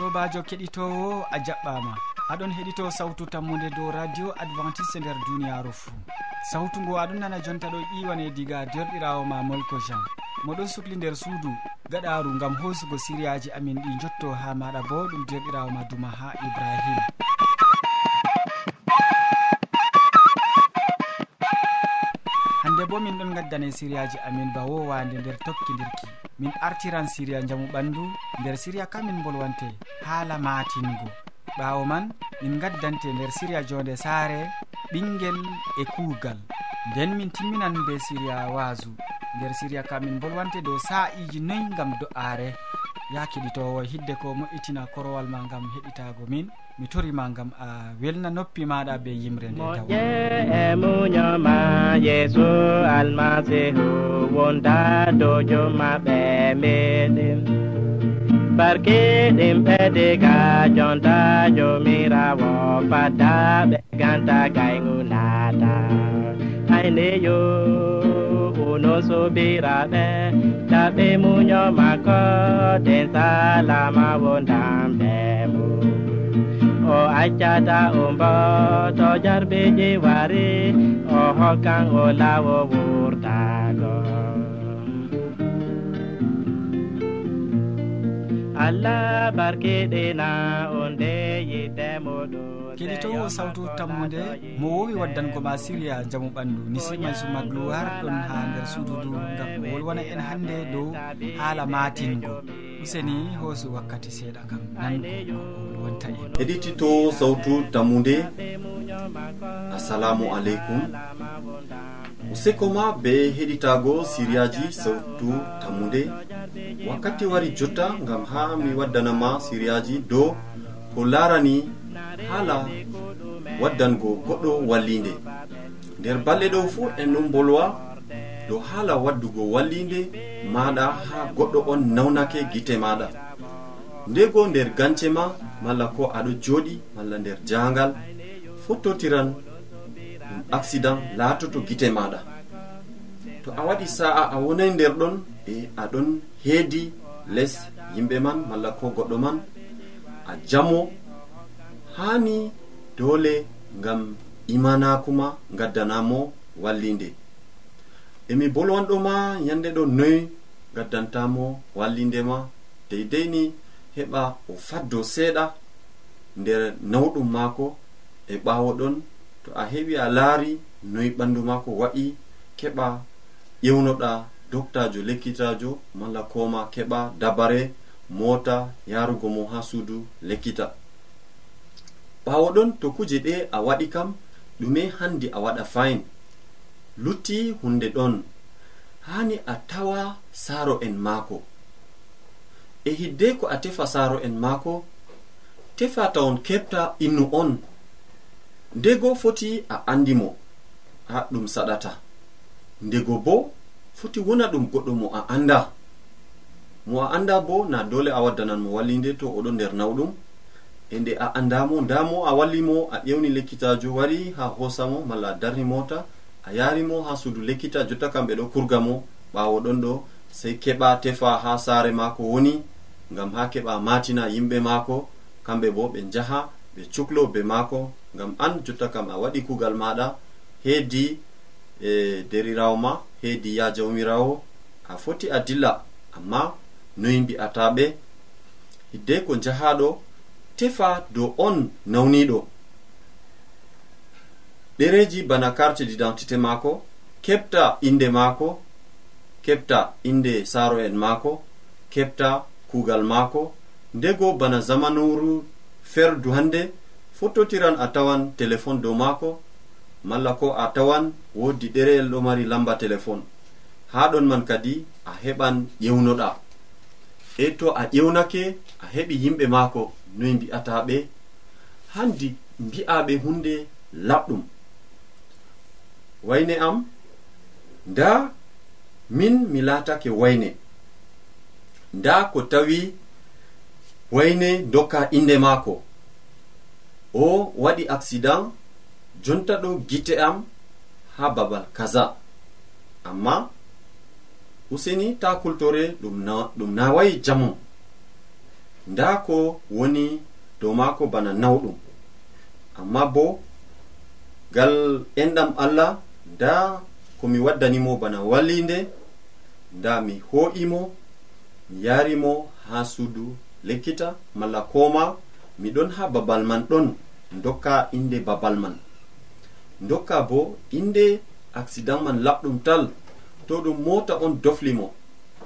sobajo keɗitowo a jaɓɓama. Aɗon heɗito sawtu tammude dow radio adventiste nder duniyaru fou sawtu ngo aɗon nana jonta ɗo iwane diga derɗirawo ma molko jean. Moɗon sukli nder suudu gaɗaru gam hosugo siriyaji amin ɗi jotto ha maɗa bo ɗum derɗirawo ma duma ha ibrahima bo min ɗon gaddane siriyaji amin ba wowande nder tokkidirki min artiran siriya jamu ɓandu nder siriya kamin bolwante haala matingo ɓawo man min gaddante nder siriya jonde saare ɓinguel e kuugal. Nden min timminan be siriya waasu nder siriya kamin bolwante dow sa'iji noyi gam do'aare. ya keɗitowo hidde ko moƴƴitina korowal ma gam heɗitago min. Mi torima gam a welna noppi maɗa be yimre nde moƴƴe e muñoma yeeso almasihu wonda dojo maɓɓe meɗen. Barkeɗen ɓede ka jonta jomirawo fadda ɓe ganta kaygunata ayneyo uno sobiraɓe. Taɓe muño makko ten salama wo ndamɓe mu. O accata umbo to jarbeji wari o hokkan o lawo wurtago. Allah barkeɗena onde yidde muɗum keɗitowo sawtu tammude mo wowi waddankoma siriya jaamu ɓandu. Nisimay suma glo har ɗon ha nder suudu du gam wolwona en hande dow haala matingo useni hoosu wakkati seeɗa kam. Nango wolwonta en. Heɗititowo sawtu tammude assalamu aleykum. useko ma be heɗitago siriyaji sawtu tammude. wakkati wari jotta gam ha mi waddanama siriyaji dow ko larani hala waddango goɗɗo wallinde. Nder balɗe ɗo fuu en ɗon bolwa dow hala waddugo wallinde maɗa ha goɗɗo on nawnake gite maɗa. Ndego nder gance ma malla ko aɗo joɗi malla nder jangal fottotiran ɗum accident latoto gite maɗa. To a waɗi sa'a a wonai nder ɗon e aɗon heedi les yimɓe man malla ko goɗɗo man a jamo hani dole ngam imanakuma gaddanamo wallinde. Emi bolwanɗo ma yande ɗo noyi gaddantamo wallinde ma. Deidei ni heɓa o faddo seeɗa nder nawɗum maako e ɓawo ɗon. To a heɓi a laari noyi ɓandu maako wa'i keɓa ƴewnoɗa doktajo lekkitajo malla koma keɓa dabare mota yarugo mo ha suudu lekkita. ɓawo ɗon to kuje ɗe a waɗi kam ɗume handi a waɗa fayin lutti hunde ɗon. Hani a tawa saaro en maako. E hidde ko a tefa saaro en maako tefa tawon keɓta innu on. Ndego foti a andi mo ha ɗum saɗata. Ndego bo foti wona ɗum goɗɗo mo a anda. Mo a anda bo na dole a waddanan mo wallinde to oɗo nder nawɗum. e nde a andamo ndamo a wallimo a ƴewni lekkitajo wari ha hosamo malla a darni mota a yarimo ha suudu lekkita jotta kamɓe ɗo kurga mo ɓawo ɗon ɗo sei keɓa tefa ha saare mako woni ngam ha keɓa matina yimɓe mako kamɓe bo ɓe jaha ɓe cuklo be mako ngam an jotta kam a waɗi kugal maɗa. Heedi e derirawo ma heedi ya jawmirawo a foti a dilla. Amma noyi mbi'ataɓe hidde ko jahaɗo tefa dow on nawniɗo. Ɗereji bana carte d'identité maako keɓta inde maako keɓta inde saro en maako keɓta kugal maako ndego bana zamanuru ferdu hande fottotiran a tawan téléphone dow maako malla ko a tawan woodi ɗereyel ɗo mari lamba téléphone haa ɗon man kadi a heɓan ƴewnoɗa e to a ƴewnake a heɓi yimɓe maako noyi mbi'ataɓe handi mbi'aɓe hunde laɓɗum. Wayne am nda min mi laatake wayne. Nda ko tawi wayne dokka inde maako. O waɗi accident jonta ɗo gite am ha babal kaza. Amma useni ta kultore ɗum nawayi jamo nda ko woni dow maako bana nawɗum. Amma bo gal enɗam allah nda komi waddanimo bana wallinde nda mi ho'imo mi yarimo ha suudu lekkita malla koma miɗon ha babal man ɗon dokka inde babal man. Dokka bo inde accident man laɓɗum tal. to ɗum mota on doflimo.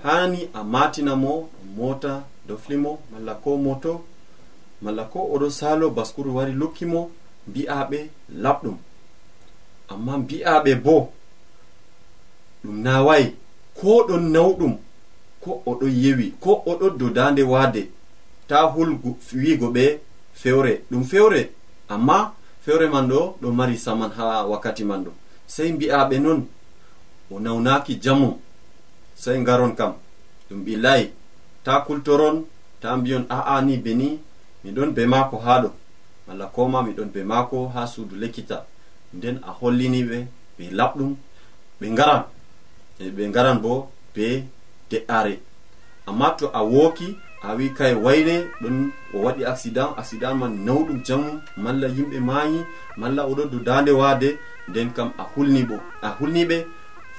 Hani a matinamo mota doflimo malla ko moto malla ko oɗo salo baskuru wari lukkimo mbi'aɓe laɓɗum. Amma mbi'aɓe bo ɗum nawayi ko ɗon nawɗum ko oɗo yewi ko oɗo dodande waade ta hulgu wigo ɓe fewre ɗum fewre amma fewre man ɗo ɗo mari saman ha wakkati man ɗo. Sei mbi'aɓe non o nawnaki jamu sey ngaron kam. Ɗum ɓillayi ta kultoron ta mbiyon a'a ni beni miɗon be maako haa ɗo. Malla koma miɗon be maako haa suudu lekkita nden a holliniɓe ɓe laɓɗum ɓe ngaran. E ɓe ngaran bo be de'are amma to a wooki a wi kay wayre ɗon o waɗi accident accident man nawɗum jamu malla yimɓe maayi malla oɗo do dande waade nden kam a hulniɓo a hulniɓe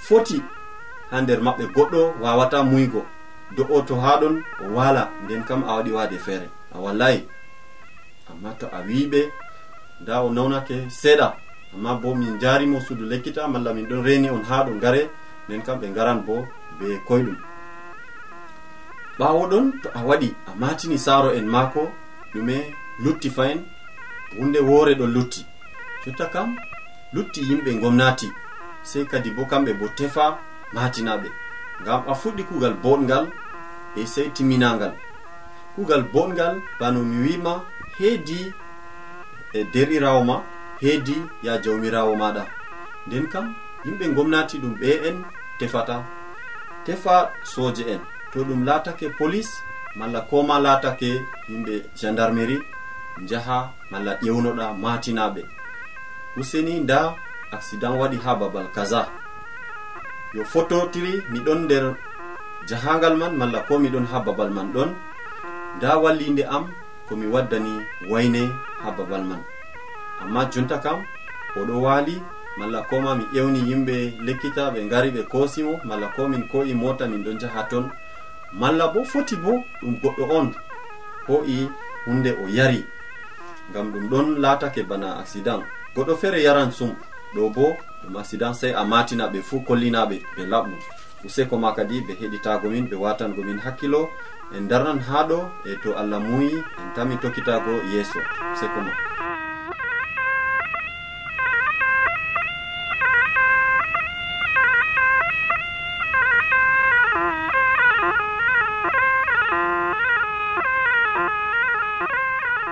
foti ha nder maɓɓe. Goɗɗo wawata muygo. Do'o to haɗon o wala. Nden kam a waɗi wade feere a wallayi amma to a wiɓe nda o nawnake seeɗa. Amma bo min jarimo suudu lekkita malla min ɗon reni on ha ɗo ngare nden kam ɓe ngaran bo be koyɗum. Ɓawo ɗon to a waɗi a matini saaro en maako. Ɗume lutti fayin hunde woore ɗo lutti. Jotta kam lutti yimɓe gomnati. sei kadi bo kamɓe bo tefa matinaɓe ngam a fuɗɗi kugal boɗgal e sei timminangal kugal boɗgal bano mi wima heedi e derɗirawo ma heedi ya jawmirawo maɗa nden kam yimɓe gomnati ɗum ɓe en tefata. Tefa soje en to ɗum latake police malla koma latake yimɓe gendarmerie jaha malla ƴewnoɗa matinaɓe useni nda accident waɗi ha babal kaza. Yo fototiri miɗon nder jahangal man malla ko miɗon ha babal man ɗon. Nda wallinde am komi waddani wayne ha babal man. Amma jonta kam oɗo waali malla koma mi ƴewni yimɓe lekkita ɓe ngari ɓe koosimo malla ko min ko'i mota min ɗon jaha ton. Malla bo foti bo ɗum goɗɗo on ho'i hunde o yari. Ngam ɗum ɗon laatake bana accident. Goɗɗo feere yaran sum. ɗo bo ɗum accident sey a matinaɓe fuu kollinaɓe ɓe laɓɗum useko ma kadi ɓe heɗitagomin ɓe watangomin hakkilo. En darnan ha ɗo e to allah muyi en tami tokkitago yeeso. Useko ma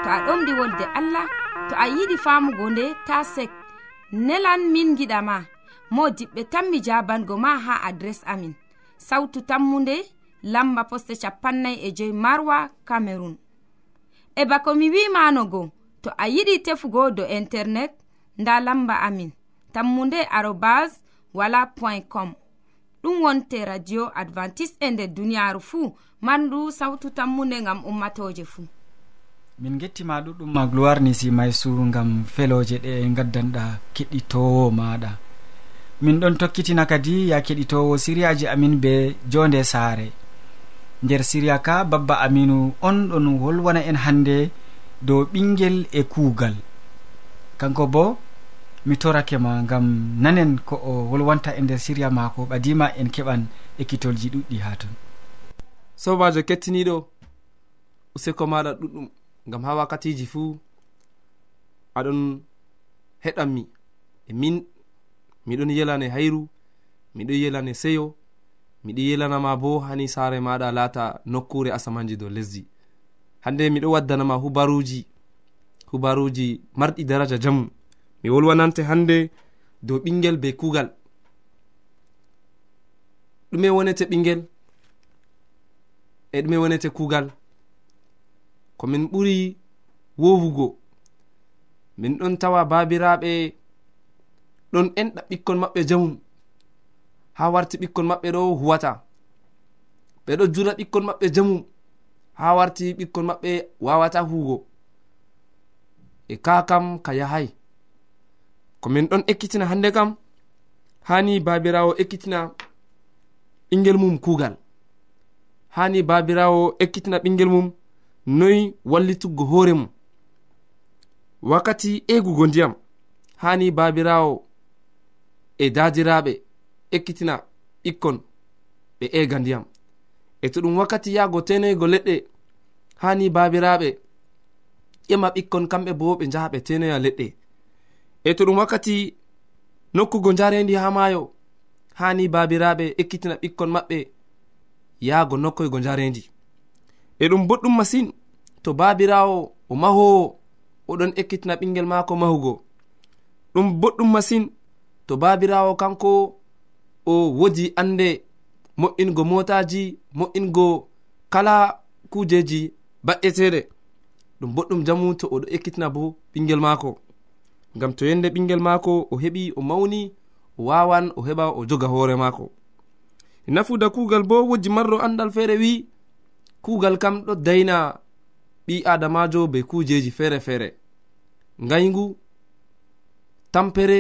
to a ɗomɗi wolde allah to a yiɗi famugo nde ta sek nelan min giɗama mo diɓɓe tan mi jabango ma ha adres amin. Sautu tammunde lamba poste capannay e joyi marwa camerun e bako mi wimanogo to a yiɗi tefugo do internet nda lamba amin. Tammunde arobas wala point com. Ɗum wonte radio advantice e nder duniyaaru fuu mandu sawtu tammunde ngam ummatoje fuu. min gettima ɗuɗɗum ma gloire ni maysu gam feloje ɗe gaddanɗa keɗitowo maɗa min ɗon tokkitina kadi ya keɗitowo siriyaji amin be jonde saare. Nder siriya ka babba aminu on ɗon wolwana en hande dow ɓingel e kuugal. Kanko bo mi torake ma gam nanen ko o wolwanta e nder siriya maako ɓadima en keɓan ekkitolji ɗuɗɗi ha ton. Sobajo kettiniɗo useko maɗa ɗuɗɗum. gam ha wakkatiji fuu aɗon heɗanmi e min. Miɗon yelane hayru miɗon yelane seyo miɗon yelanama bo hani saare maɗa laata nokkure asamanji dow lesdi. Hande miɗo waddanama hubaruji hubaruji marɗi daraja jamu mi wolwanante hande dow ɓingel be kugal ɗume wonete ɓingel e ɗume wonete kugal komin ɓuri wowugo min ɗon tawa babiraɓe ɗon enɗa ɓikkon maɓɓe jamum ha warti ɓikkon maɓɓe ɗo huwata. Ɓe ɗo jura ɓikkon maɓɓe jamum ha warti ɓikkon maɓɓe wawata huugo e ka kam ka yahay. Komin ɗon ekkitina hande kam hani babirawo ekkitina ɓingel mum kuugal. Hani babirawo ekkitina ɓingel mum noyi wallituggo hoore mum. Wakkati eegugo ndiyam hani babirawo e dadiraɓe ekkitina ɓikkon ɓe eega ndiyam. E to ɗum wakkati yahgo tenoygo leɗɗe hani babiraɓe ƴema ɓikkon kamɓe bo ɓe njaha ɓe tenoya leɗɗe. E to ɗum wakkati nokkugo njarendi ha maayo hani babiraɓe ekkitina ɓikkon maɓɓe yahgo nokkoygo njarendi e ɗum boɗɗum masin. To babirawo o mahowo oɗon ekkitina ɓingel maako mahugo. Ɗum boɗɗum masin. To babirawo kanko o wodi ande mo'ingo motaji mo'ingo kala kujeji ba'eteɗe ɗum boɗɗum jamu to oɗo ekkitina bo ɓingel maako. Ngam to yende ɓingel maako o heɓi o mawni o wawan o heɓa o joga hoore maako. Nafuda kugal bo woji marro andal feere wi kuugal kam ɗo dayna ɓi adamajo be kujeji feere feere ngayngu tampere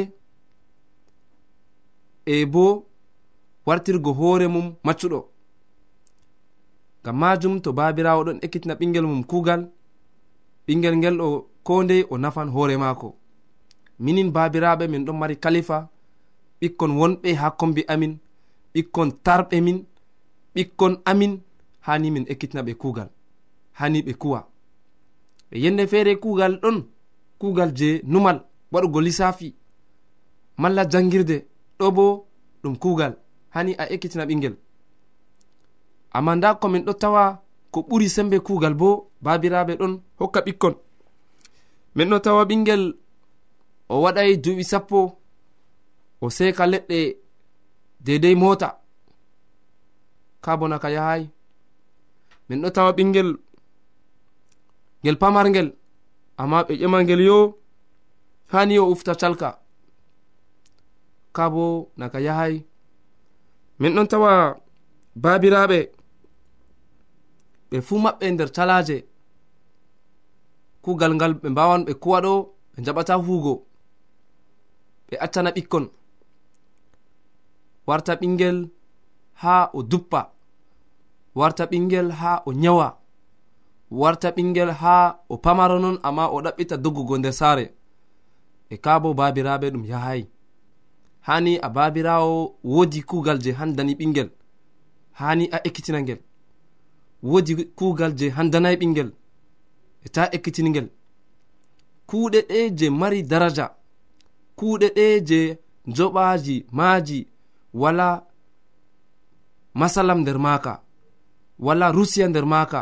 e bo wartirgo hoore mum maccuɗo. Ngam majum to babirawo ɗon ekkitina ɓingel mum kuugal ɓingel ngel ɗo ko ndey o nafan hoore maako. Minin babiraɓe min ɗon mari kalifa ɓikkon wonɓe ha kombi amin ɓikkon tarɓe min ɓikkon amin. hani min ekkitina ɓe kugal hani ɓe kuwa. Ɓe yende feere kugal ɗon kugal je numal waɗugo lissafi malla jangirde ɗo bo ɗum kugal hani a ekkitina ɓingel amma nda komin ɗo tawa ko ɓuri sembe kugal bo babiraɓe ɗon hokka ɓikkon. Min ɗo tawa ɓingel o waɗai duuɓi sappo o seeka leɗɗe dedei mota ka bona ka yahay. min ɗo tawa ɓingel ngel pamargel amma ɓe ƴemal ngel yo hani o ufta calka. Ka bo naka yahay min ɗon tawa babiraɓe ɓe fuu maɓɓe nder calaje kugal ngal ɓe mbawan ɓe kuwa ɗo ɓe jaɓata huugo. Ɓe accana ɓikkon. Warta ɓingel ha o duppa. warta ɓingel ha o nyawa warta ɓingel ha o pamaro non amma o ɗaɓɓita doggugo nder saare. E ka bo babiraɓe ɗum yahayi hani a babirawo wodi kugal je handani ɓingel hani a ekkitina ngel. Wodi kugal je handanayi ɓingel e ta ekkitingel kuuɗe ɗe je mari daraja kuuɗe ɗe je joɓaji maaji wala masalam nder maaka. wala rusiya nder maka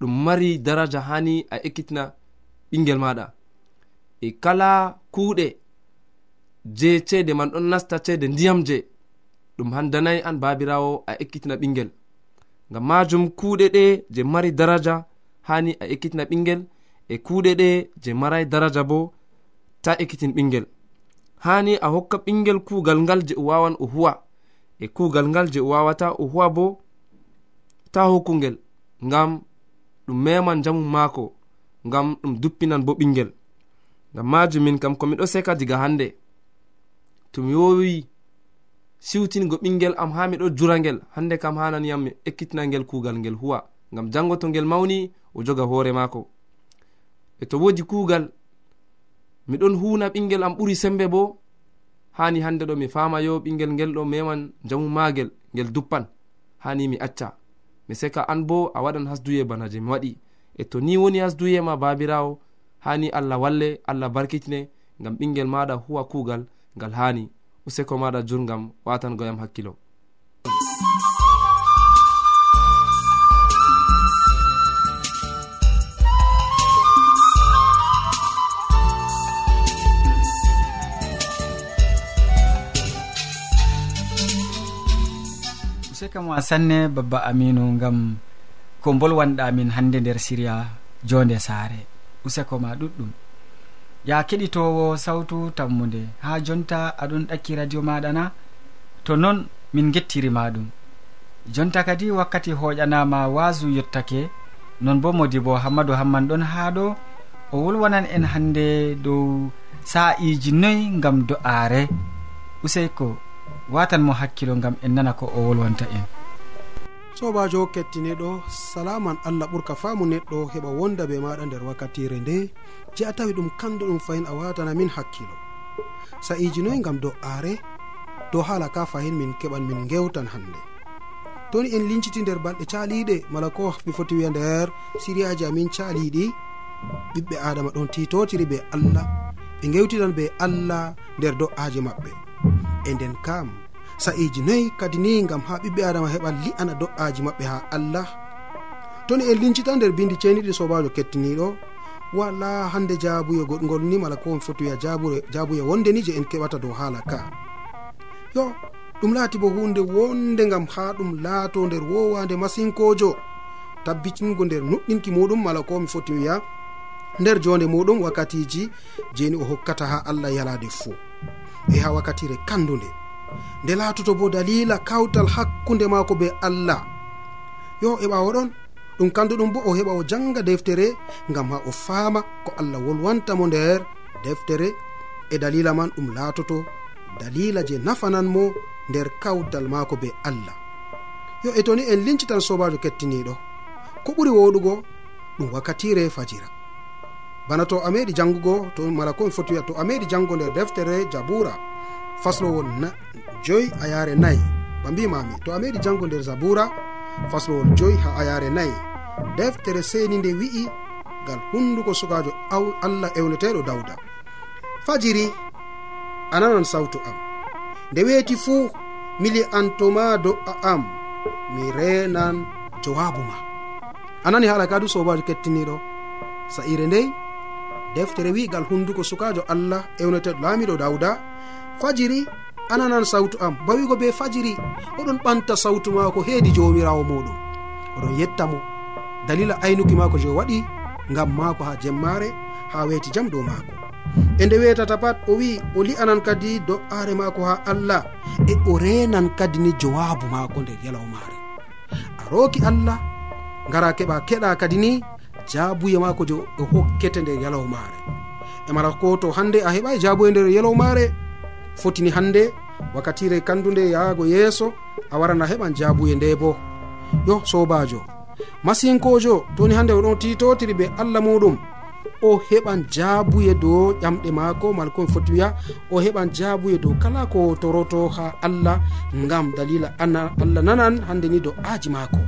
ɗum mari daraja hani a ekkitina ɓingel maɗa e kala kuuɗe je ceede man ɗon nasta ceede ndiyam je ɗum handanayi an babirawo a ekkitina ɓingel ngam majum kuuɗe ɗe je mari daraja hani a ekkitina ɓingel e kuuɗe ɗe je marai daraja bo ta ekkitin ɓingel hani a hokka ɓingel kuugal ngal je o wawan o huwa e kuugal ngal je o wawata o huwa bo ta hokkungel ngam ɗum meman jamu maako ngam ɗum duppinan bo ɓingel ngam majum min kam komiɗo seka diga hande tomi wowi siwtingo ɓingel am ha miɗo jurangel hande kam hananiyam mi ekkitinangel kuugal ngel huwa. Ngam jango to ngel mawni o joga hoore maako. E to wodi kuugal miɗon huna ɓingel am ɓuri sembe bo hani hande ɗo mi fama yo ɓingel ngel ɗo meman jamu magel ngel duppan hani mi acca. mi seka an bo a waɗan hasduye bana je mi waɗi. E to ni woni hasduye ma babirawo hani allah walle allah barkitine ngam ɓingel maɗa huwa kugal ngal hani. Useko maɗa jurgam watangoyam hakkilo. barkama sanne babba aminu gam ko bolwanɗa min hande nder siriya jonde saare. Useko ma ɗuɗɗum. Ya keɗitowo sawtu tammude ha jonta aɗon ɗakki radio maɗa na to noon min gettirima ɗum. Jonta kadi wakkati hoƴanama wasu yettake non bo modi bo hammadou hamman ɗon ha ɗo o wolwanan en hande dow sa'iji noyi gam do'aare. Useyko watan mo hakkilo gam en nana ko o wolwanta en. Sobajo kettineɗo salaman allah ɓurka faamu neɗɗo heɓa wonda be maɗa nder wakkatire nde je a tawi ɗum kandu ɗum fayin a watana min hakkilo. Sa'iji noyi gam do'aare dow hala ka fayin min keɓan min gewtan hande toni en linciti nder balɗe caliɗe mala ko mi foti wiya nder siriyaji amin caliɗi ɓiɓɓe adama ɗon titotiri be allah ɓe gewtitan be allah nder do'aji maɓɓe. e nden kam. Sa'iji noyi kadi ni gam ha ɓiɓɓe adama heɓa li'ana do'aji maɓɓe ha allah. Toni en lincita nder bindi ceniɗi sobajo kettiniɗo wala hande jaabuye goɗgol ni mala ko on foti wiya jaabuye wonde ni je en keɓata dow haala ka. Yo ɗum laati bo hunde wonde gam ha ɗum laato nder wowande masinkojo. Tabbitingo nder nuɗɗinki muɗum mala ko mi foti wiya nder jonde muɗum wakkatiji jeni o hokkata ha allah yalade fuu. e ha wakkatire kandude. Nde laatoto bo dalila kawtal hakkunde maako be allah. Yo e ɓawo ɗon ɗum kanduɗum bo o heɓa o janga deftere ngam ha o faama ko allah wolwantamo nder deftere. E dalila man ɗum laatoto dalila je nafananmo nder kawtal maako be allah. Yo e toni en lincitan sobajo kettiniɗo ko ɓuri woɗugo ɗum wakkatire fajira. bana to a meɗi jangugo to mala ko mi foti wiya to a meɗi jango nder deftere jabura faslowol joyi a yare nayi ba mbimami to a meɗi jango nder zabura faslowol joyi ha a yare nayi. Deftere seni nde wi'i ngal hunduko sukajo allah ewneteɗo dawda fajiri a nanan sawtu am. Nde weeti fuu mili antoma do'a am mi renan jowabu ma. A nani haala kadu sobajo kettiniɗo sa'ire ndey deftere wi'gal hunduko sukajo allah ewneteɗo laamiɗo dawda fajiri ananan sawtu am bawigo be fajiri oɗon ɓanta sawtu maako heedi jomirawo muɗum oɗon yettamo dalila aynuki maako je waɗi ngam maako ha jemmare ha weeti jam dow maako. E nde wetata pat o wi o li'anan kadi do'are maako ha allah e o renan kadi ni jowabu maako nder yalawmare a roki allah ngara keɓa keɗa kadi ni jaabuye mako ko o hokkete nder yalawmaare e mala ko to hande a heɓai jaabuye nder yalawmaare fotini hande wakkatire kandude yahgo yeeso a waran a heɓan jaabuye nde bo yo sobajo masinkojo toni hande oɗon titotiri be allah muɗum o heɓan jaabuye dow ƴamɗe maako malkomi foti wiya o heɓan jaabuye dow kala ko toroto ha allah ngam dalila allah nanan hande ni dow aji maako.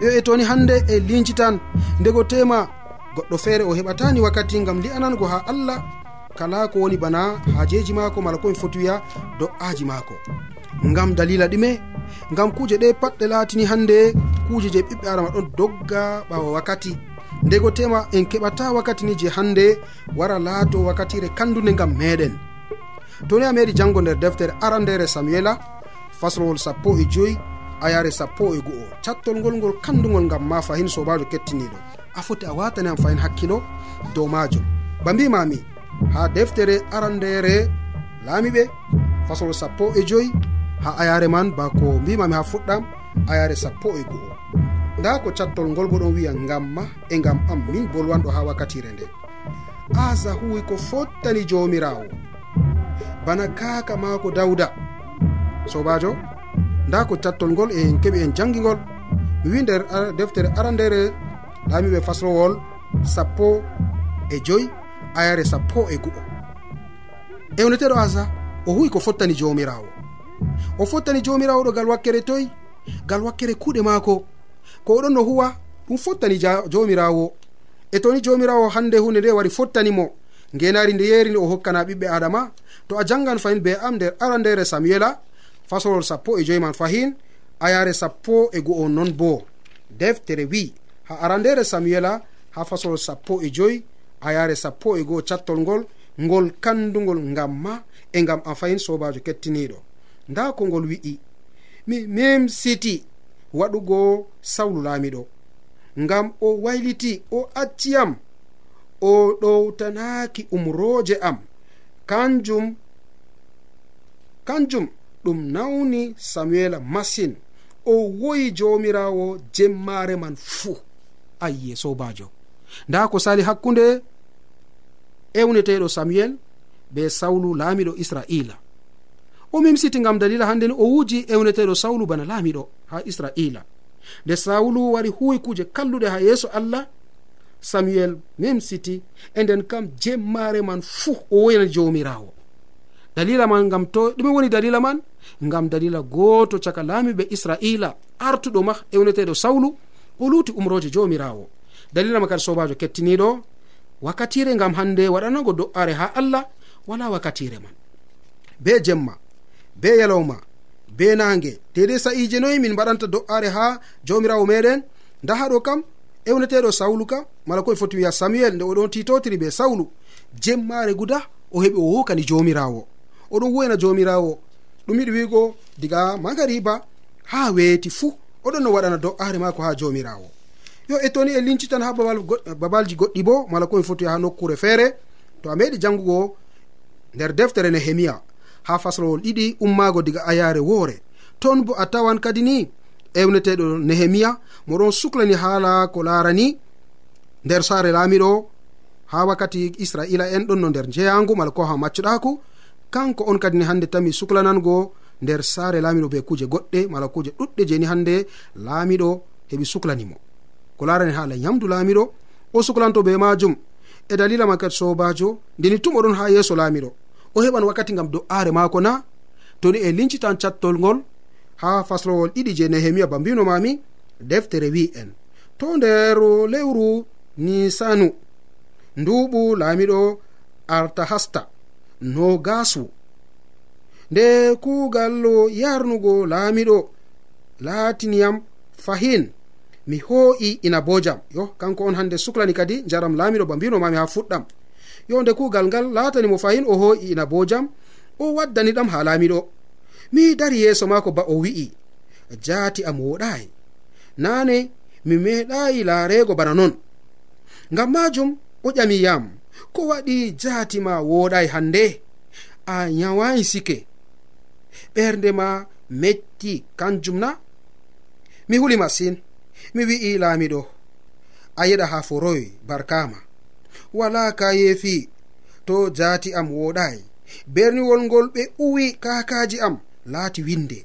yo e toni hande e linci tan ndego tema goɗɗo feere o heɓatani wakkati gam li'anango ha allah. Kala ko woni bana hajeji maako mala komi foti wiya do'aji maako. Ngam dalila ɗume ngam kuje ɗe patɗe laatini hannde kuuje je ɓiɓɓe adama ɗon dogga ɓawa wakkati. Ndego tema en keɓata wakkati ni je hande wara laato wakkatire kandude ngam meɗen. Toni a meɗi jango nder deftere arandere samuela faslowol sappo e joyi a yare sappo e go'o. Cattol ngol ngol kandugol ngam ma fahin sobajo kettiniɗo a foti a watani am fahin hakkilo dow majum ba mbimami ha deftere arandere laamiɓe fasol sappo e joyi ha ayare man bako mbimami ha fuɗɗam ayare sappo e go'o. Nda ko cattol ngol bo ɗon wiya ngam ma e ngam am min bolwanɗo ha wakkatire nde. Asa huwi ko fottani jomirawo bana kaka mako dawda sobajo nda ko cattol ngol e en keɓi en jangigol mi wi nder deftere arandere laamiɓe faslowol sappo e joyi ayare sappo e gu'o. Ewneteɗo asa o huwi ko fottani jomirawo o fottani jomirawo ɗo gal wakkere toyi gal wakkere kuuɗe maako. Ko oɗon no huwa ɗum fottani jomirawo e toni jomirawo hande hunde nde wari fottanimo ngenari nde yeeri nde o hokkana ɓiɓɓe adama to a jangan fayin be am nder arandere samuela fasolol sappo e joyi man fahin ayare sappo e go'o non bo. Deftere wi ha arandere samuela ha fasolol sappo e joyi ayare sappo e go'o cattol ngol ngol kandugol ngam ma e ngam a fahin sobajo kettiniɗo. Nda ko ngol wi'i mi memsiti waɗugo sawlu laamiɗo. Ngam o wayliti o acciyam o ɗowtanaaki umroje am. Kanjum kanjum ɗum nawni samuela masin. O woyi jomirawo jemmare man fuu ayye sobajo nda ko sali hakkunde ewneteɗo samuel be sawlu laamiɗo israila. O mimsiti gam dalila hande ni o wuji ewneteɗo sawlu bana laamiɗo ha israila. Nde sawlu wari huwi kuje kalluɗe ha yeeso allah samuel mimsiti e nden kam jemmare man fuu o woynan jomirawo. Dalila man gam to ɗume woni dalila man ngam dalila gooto caka laamiɓe israila. Artuɗo ma ewneteɗo sawlu o luuti umroje jomirawo. Dalila ma kadi sobajo kettiniɗo wakkatire ngam hande waɗanago do'are ha allah wala wakkatire man. Be jemma be yalowma be nange dedei sa'ije noyi min mbaɗanta do'are ha jomirawo meɗen. Nda haɗo kam ewneteɗo sawlu kam mala koye foti wiya samuel nde oɗon titotiri be sawlu jemmare guda o heɓi o wukani jomirawo. Oɗon wuwena jomirawo ɗum yiɗi wiigo diga magariba ha weeti fuu oɗon no waɗana do'aare maako ha jomirawo yo e toni e linci tan ha babalji goɗɗi bo mala komi foti ha nokkure feere to a meɗi jangugo nder deftere nehemiya ha faslowol ɗiɗi ummago diga ayare woore. Ton bo a tawan kadi ni ewneteɗo nehemiya moɗon suklani haala ko laarani nder saare laamiɗo ha wakkati israila en ɗon no nder jeyangu mala ko ha maccuɗaku kanko on kadi ni hande tami suklanango nder saare laamiɗo be kuje goɗɗe mala kuje ɗuɗɗe jeni hande laamiɗo heɓi suklanimo. Ko larani haala yamdu laamiɗo o suklanto be majum e dalila ma kadi sobajo ndeni tum oɗon ha yeeso laamiɗo. O heɓan wakkati ngam do'aare maako na toni e lincitan cattol ngol ha faslowol ɗiɗi je nehemia ba mbino mami deftere wi en. To nder lewru nisanu nduɓu laamiɗo artahasta. nogaso nde kuugal yarnugo laamiɗo laatiniyam fahin. Mi hoo'i ina bo yo kanko on hande suklani kadi jaram laamiɗo ba mbino mami ha fuɗɗam. Yo nde kuugal ngal laatani mo fahin o hoo'i ina bo o waddani ɗam ha laamiɗo. Mi dari yeeso maako ba o wi'i jaati am woɗayi naane mi meeɗayi laareego bana non. Ngam majum o ƴami yam. ko waɗi jaati ma woɗai hande a nyawayi sike. Ɓernde ma metti kanjum na? Mi huli masin mi wi'i laamiɗo a yeɗa ha foroy barkama wala ka yeefi to jaati am woɗayi berniwol ngol ɓe uwi kakaji am laati winde.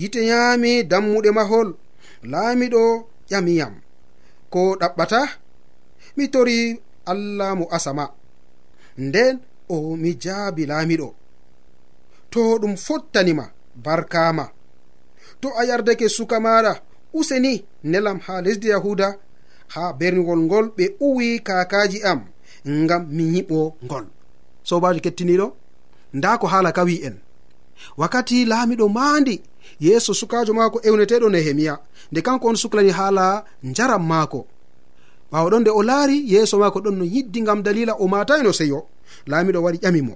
Yite yaami dammuɗe mahol laamiɗo ƴamiyam. Ko ɗaɓɓata? Mi tori allah mo asama. nden o mi jaabi laamiɗo. To ɗum fottanima barkama to a yardake suka maɗa useni nelam ha lesdi yahuda ha berniwol ngol ɓe uwi kakaji am ngam mi yiɓo ngol. Sobajo kettiniɗo nda ko haala ka wi en wakkati laamiɗo maandi yeeso sukajo maako ewneteɗo nehemiya nde kanko on suklani haala njaram maako. ɓawo ɗon nde o laari yeeso maako ɗon no yiddi ngam dalila o matayno seyo. Laamiɗo wari ƴamimo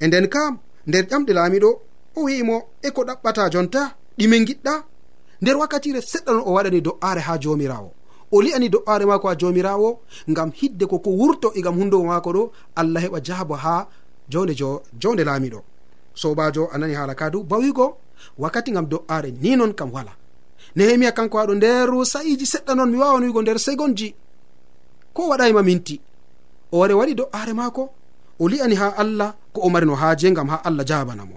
e nden kam nder ƴamɗe laamiɗo o wi'imo e ko ɗaɓɓata jonta ɗime giɗɗa nder wakkatire seɗɗa non o waɗani do'aare ha jomirawo o li'ani do'aare maako ha jomirawo ngam hidde koko wurto egam hundugo maako ɗo allah heɓa jaabo ha jonde jo jonde laamiɗo. Sobajo a nani haala kadu bawigo wakkati ngam do'aare ni non kam wala. Nehemiya kanko waɗo nder sa'iji seɗɗa noon mi wawan wigo nder segonji. ko waɗayima minti. O wari waɗi do'aare maako o li'ani ha allah ko o marino haaje ngam ha allah jabanamo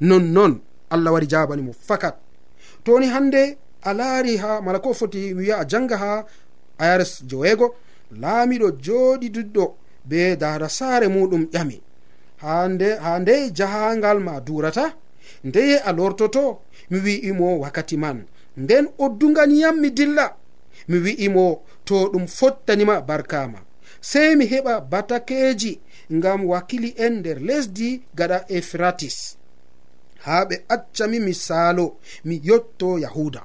nonnon allah wari jabanimo fakat. Toni hande a laari ha mala ko foti wiya a janga ha ayars joweego laamiɗo jooɗi duɗɗo be dara saare muɗum ƴami. Ha nde jahangal ma durata ndeye a lortoto mi wi'imo wakkati man. Nden oddugal yam mi dilla mi wi'imo to ɗum fottanima barkama. Sey mi heɓa batakeji ngam wakili en nder lesdi gaɗa efratis. Ha ɓe accami mi saalo mi yotto yahuda.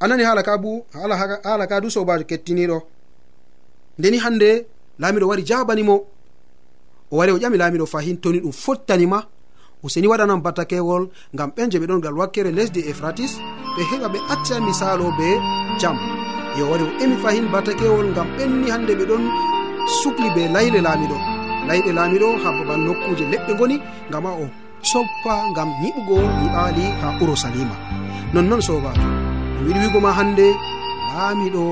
Anani haala ka bu haala ka du sobajo kettiniɗo. Ndeni hande laamiɗo wari jabanimo. O wari o ƴami laamiɗo fahin toni ɗum fottanima. Useni waɗanan batakewol ngam ɓen je ɓe ɗon gal wakkere lesdi efratis. Ɓe heɓa ɓe acca misalo be jam. yo wari o emi fahin batakewol ngam ɓenni hande ɓe ɗon sukli be layle laamiɗo. Layɗe laamiɗo ha babal nokkuje leɗɗe goni ngam a o soppa ngam yiɓugo yiɓaali ha urusalima nonnoon sobajo mi wiɗi wigo ma hannde laamiɗo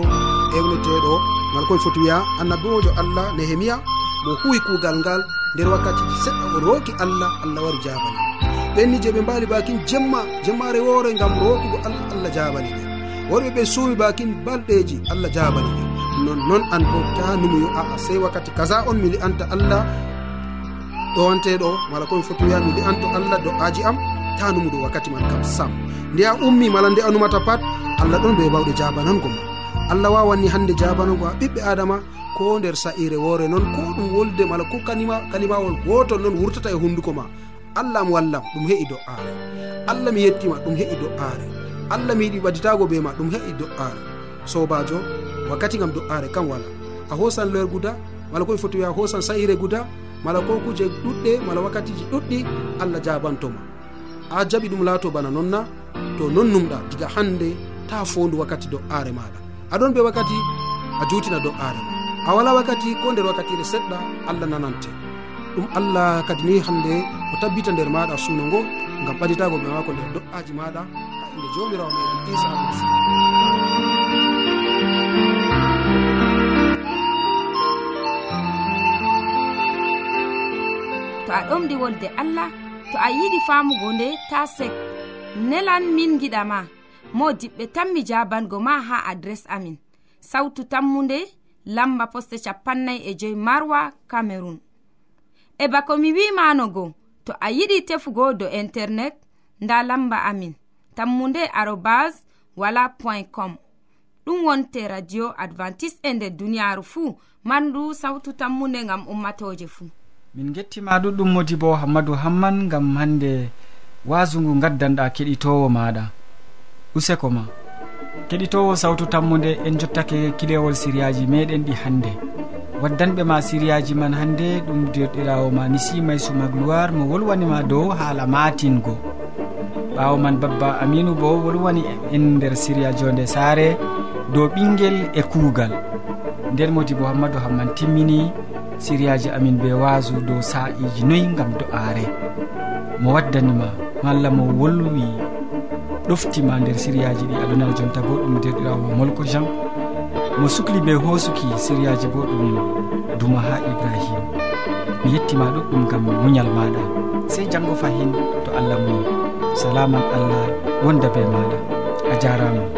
ewneteɗo ngal koye foti wiya annabiwojo allah nehemiya mo huwi kuugal ngal nder wakkati seɗɗa o rooki allah allah wari jabani ɓenni je ɓe mbaali bakin jemma jemmare woore gam rookugo allah allah jabani ɓe worɓe ɓe suumi bakin balɗeji allah jabani ɓe. Nonnoon an bo ta numuyo aa sey wakkati kaza on mi li'anta allah ɗowanteɗo mala komi foti wiya mi li'anto allah do'aji am ta numuɗo wakkati man kam sam. Nde a ummi mala nde a numata pat allah ɗon ɓe bawɗe jabanango ma. Allah wawanni hande jabanango ha ɓiɓɓe adama ko nder sa'ire woore noon ko ɗum wolde mala ko kanima kalimawol gotol noon wurtata e hunduko ma. Allah am wallam ɗum heƴi do'aare. Allah mi yettima ɗum heƴi do'aare. allah mi yiɗi ɓaditago be ma ɗum heƴi do'are sobajo wakkati gam do'are kam wala. A hosan loyer guda mala koye foti wiya hosan sa'ire guda mala ko kuje ɗuɗɗe mala wakkatiji ɗuɗɗi allah jabantoma a jaɓi ɗum laato bana nonna to non numɗa diga hande ta fondu wakkati do'are maɗa. Aɗon be wakkati a jutina do'are ma. A wala wakkati ko nder wakkatire seɗɗa allah nanante. Ɗum allah kadi ni hande o tabbita nder maɗa suno ngo gam ɓaditago ɓe mako nder do'aji maɗa hakkude jomirawo meɗen isa almasih to a ɗomɗi wolde allah to a yiɗi famugo nde ta sek. Nelan min giɗama mo diɓɓe tan mi jabango ma ha adres amin. Sautu tammunde lamba poste capannay e joyi marwa camerun e bako mi wimanogo to a yiɗi tefugo do internet nda lamba amin. tammunde arobas wala point com. Ɗum wonte radio advantice'e e nder duniyaaru fuu mandu sawtu tammunde ngam ummatoje fuu min gettima ɗuɗɗum modi bo hammadou hamman ngam hande wasungu gaddanɗa keɗitowo maɗa useko ma. Keɗitowo sawtu tammude en jottake kilewol siriyaji meɗen ɗi hannde. Waddanɓe ma siriyaji man hannde ɗum derɗirawo ma nisimay sumagloire mo wolwanima dow haala matingo ɓawo man babba aminu bo wolwani en nder siriya jonde saare dow ɓinguel e kuugal. Nden modi bo hammadou hamman timmini siriyaji amin be waasu dow sa'iji noyi gam do'aare. Mo waddanima malla mo wolwi ɗoftima nder siriyaji ɗi adonal jonta bo ɗum derɗirawo molko jean. Mo sukli be hoosuki siriyaji bo ɗum duma ha ibrahima mi yettima ɗuɗɗum gam muñal maɗa sey janggo fahin to allah muyi. salaman allah wonda be maɗa. A jarama.